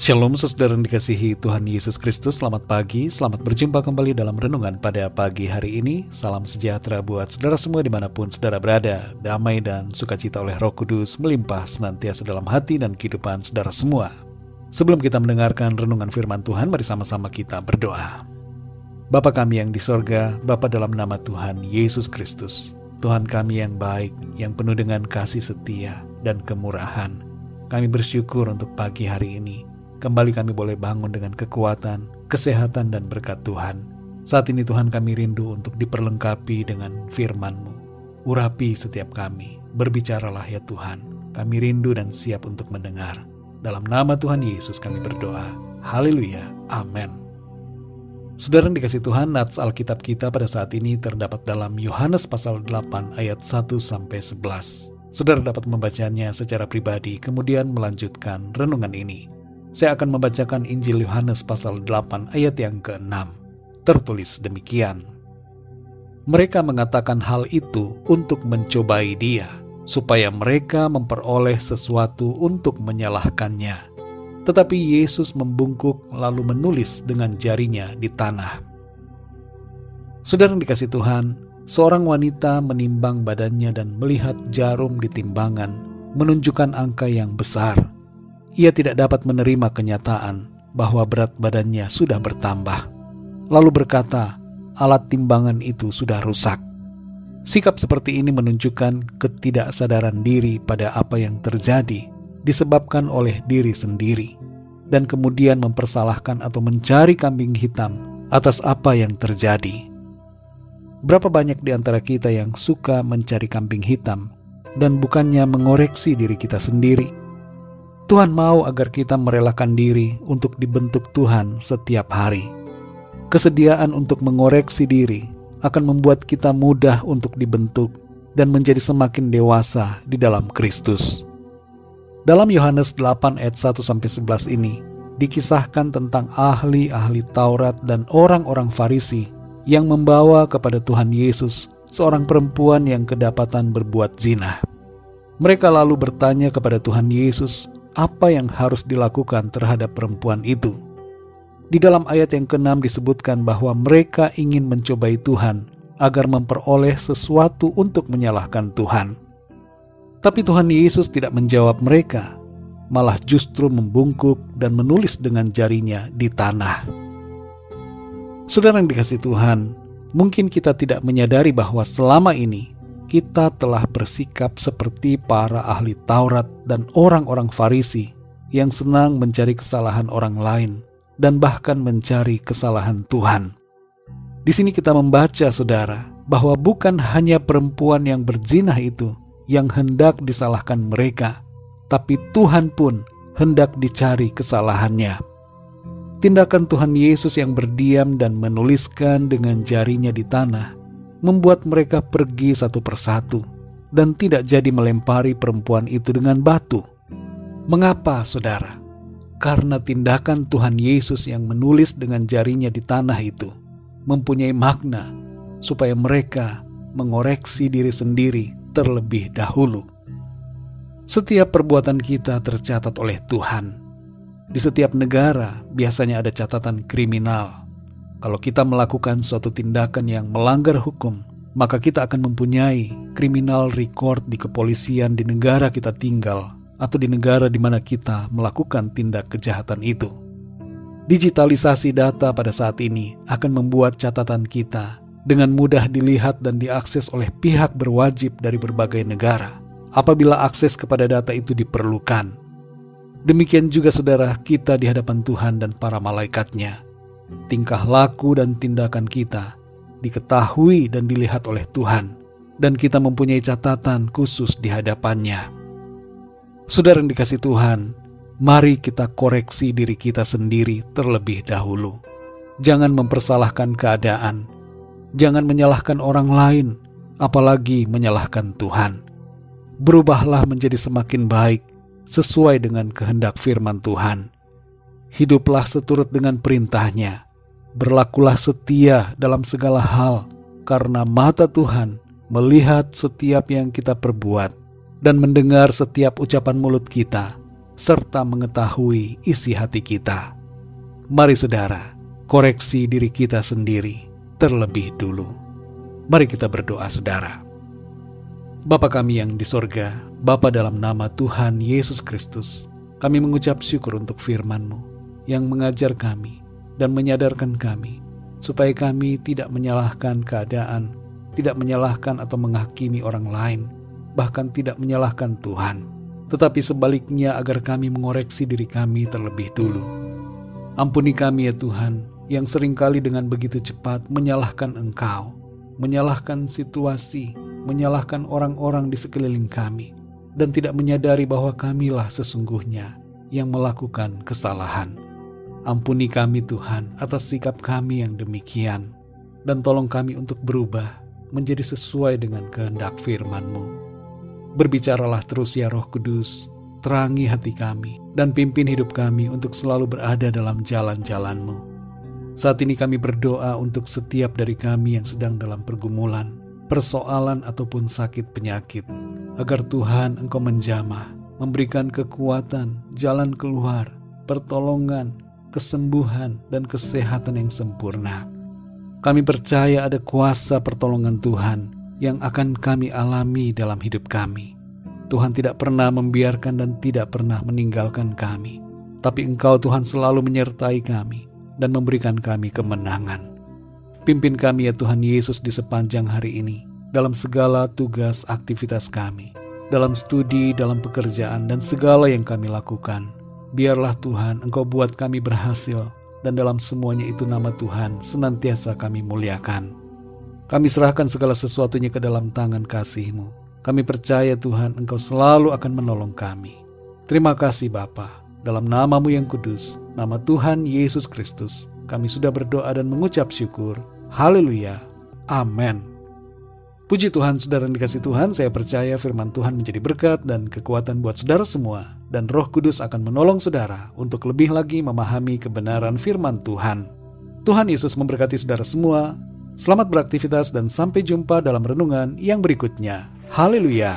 Shalom saudara yang dikasihi Tuhan Yesus Kristus, selamat pagi, selamat berjumpa kembali dalam Renungan pada pagi hari ini. Salam sejahtera buat saudara semua di mana pun saudara berada. Damai dan sukacita oleh roh kudus melimpah senantiasa dalam hati dan kehidupan saudara semua. Sebelum kita mendengarkan Renungan Firman Tuhan, mari sama-sama kita berdoa. Bapa kami yang di sorga, Bapa dalam nama Tuhan Yesus Kristus, Tuhan kami yang baik, yang penuh dengan kasih setia dan kemurahan. Kami bersyukur untuk pagi hari ini Kembali kami boleh bangun dengan kekuatan, kesehatan, dan berkat Tuhan. Saat ini Tuhan kami rindu untuk diperlengkapi dengan firman-Mu. Urapi setiap kami, berbicaralah ya Tuhan. Kami rindu dan siap untuk mendengar. Dalam nama Tuhan Yesus kami berdoa. Haleluya. Amin. Saudara yang dikasih Tuhan, nats Alkitab kita pada saat ini terdapat dalam Yohanes pasal 8 ayat 1 sampai 11. Saudara dapat membacanya secara pribadi, kemudian melanjutkan renungan ini. Saya akan membacakan Injil Yohanes pasal 8 ayat yang ke-6. Tertulis demikian. Mereka mengatakan hal itu untuk mencobai dia, supaya mereka memperoleh sesuatu untuk menyalahkannya. Tetapi Yesus membungkuk lalu menulis dengan jarinya di tanah. Saudara yang dikasih Tuhan, seorang wanita menimbang badannya dan melihat jarum di timbangan menunjukkan angka yang besar ia tidak dapat menerima kenyataan bahwa berat badannya sudah bertambah. Lalu berkata, alat timbangan itu sudah rusak. Sikap seperti ini menunjukkan ketidaksadaran diri pada apa yang terjadi disebabkan oleh diri sendiri dan kemudian mempersalahkan atau mencari kambing hitam atas apa yang terjadi. Berapa banyak di antara kita yang suka mencari kambing hitam dan bukannya mengoreksi diri kita sendiri? Tuhan mau agar kita merelakan diri untuk dibentuk Tuhan setiap hari. Kesediaan untuk mengoreksi diri akan membuat kita mudah untuk dibentuk dan menjadi semakin dewasa di dalam Kristus. Dalam Yohanes 8 ayat 1 sampai 11 ini dikisahkan tentang ahli-ahli Taurat dan orang-orang Farisi yang membawa kepada Tuhan Yesus seorang perempuan yang kedapatan berbuat zina. Mereka lalu bertanya kepada Tuhan Yesus apa yang harus dilakukan terhadap perempuan itu. Di dalam ayat yang keenam disebutkan bahwa mereka ingin mencobai Tuhan agar memperoleh sesuatu untuk menyalahkan Tuhan. Tapi Tuhan Yesus tidak menjawab mereka, malah justru membungkuk dan menulis dengan jarinya di tanah. Saudara yang dikasih Tuhan, mungkin kita tidak menyadari bahwa selama ini kita telah bersikap seperti para ahli Taurat dan orang-orang Farisi yang senang mencari kesalahan orang lain dan bahkan mencari kesalahan Tuhan. Di sini kita membaca, saudara, bahwa bukan hanya perempuan yang berzinah itu yang hendak disalahkan mereka, tapi Tuhan pun hendak dicari kesalahannya. Tindakan Tuhan Yesus yang berdiam dan menuliskan dengan jarinya di tanah membuat mereka pergi satu persatu dan tidak jadi melempari perempuan itu dengan batu. Mengapa, saudara? Karena tindakan Tuhan Yesus yang menulis dengan jarinya di tanah itu mempunyai makna supaya mereka mengoreksi diri sendiri terlebih dahulu. Setiap perbuatan kita tercatat oleh Tuhan. Di setiap negara biasanya ada catatan kriminal kalau kita melakukan suatu tindakan yang melanggar hukum, maka kita akan mempunyai criminal record di kepolisian di negara kita tinggal atau di negara di mana kita melakukan tindak kejahatan itu. Digitalisasi data pada saat ini akan membuat catatan kita dengan mudah dilihat dan diakses oleh pihak berwajib dari berbagai negara apabila akses kepada data itu diperlukan. Demikian juga saudara kita di hadapan Tuhan dan para malaikatnya tingkah laku dan tindakan kita diketahui dan dilihat oleh Tuhan, dan kita mempunyai catatan khusus di hadapannya. Saudara yang dikasih Tuhan, mari kita koreksi diri kita sendiri terlebih dahulu. Jangan mempersalahkan keadaan, jangan menyalahkan orang lain, apalagi menyalahkan Tuhan. Berubahlah menjadi semakin baik sesuai dengan kehendak firman Tuhan hiduplah seturut dengan perintahnya. Berlakulah setia dalam segala hal, karena mata Tuhan melihat setiap yang kita perbuat dan mendengar setiap ucapan mulut kita, serta mengetahui isi hati kita. Mari saudara, koreksi diri kita sendiri terlebih dulu. Mari kita berdoa saudara. Bapa kami yang di sorga, Bapa dalam nama Tuhan Yesus Kristus, kami mengucap syukur untuk firman-Mu yang mengajar kami dan menyadarkan kami supaya kami tidak menyalahkan keadaan, tidak menyalahkan atau menghakimi orang lain, bahkan tidak menyalahkan Tuhan, tetapi sebaliknya agar kami mengoreksi diri kami terlebih dulu. Ampuni kami ya Tuhan, yang sering kali dengan begitu cepat menyalahkan Engkau, menyalahkan situasi, menyalahkan orang-orang di sekeliling kami, dan tidak menyadari bahwa kamilah sesungguhnya yang melakukan kesalahan. Ampuni kami Tuhan atas sikap kami yang demikian, dan tolong kami untuk berubah menjadi sesuai dengan kehendak firman-Mu. Berbicaralah terus ya roh kudus, terangi hati kami, dan pimpin hidup kami untuk selalu berada dalam jalan-jalan-Mu. Saat ini kami berdoa untuk setiap dari kami yang sedang dalam pergumulan, persoalan ataupun sakit penyakit, agar Tuhan Engkau menjamah, memberikan kekuatan, jalan keluar, pertolongan, kesembuhan, dan kesehatan yang sempurna. Kami percaya ada kuasa pertolongan Tuhan yang akan kami alami dalam hidup kami. Tuhan tidak pernah membiarkan dan tidak pernah meninggalkan kami, tapi Engkau Tuhan selalu menyertai kami dan memberikan kami kemenangan. Pimpin kami ya Tuhan Yesus di sepanjang hari ini, dalam segala tugas aktivitas kami, dalam studi, dalam pekerjaan, dan segala yang kami lakukan. Biarlah Tuhan Engkau buat kami berhasil, dan dalam semuanya itu nama Tuhan senantiasa kami muliakan. Kami serahkan segala sesuatunya ke dalam tangan kasih-Mu. Kami percaya Tuhan Engkau selalu akan menolong kami. Terima kasih Bapa. Dalam namamu yang kudus, nama Tuhan Yesus Kristus, kami sudah berdoa dan mengucap syukur. Haleluya. Amin. Puji Tuhan, saudara yang dikasih Tuhan, saya percaya firman Tuhan menjadi berkat dan kekuatan buat saudara semua, dan roh kudus akan menolong saudara untuk lebih lagi memahami kebenaran firman Tuhan. Tuhan Yesus memberkati saudara semua. Selamat beraktivitas dan sampai jumpa dalam renungan yang berikutnya. Haleluya.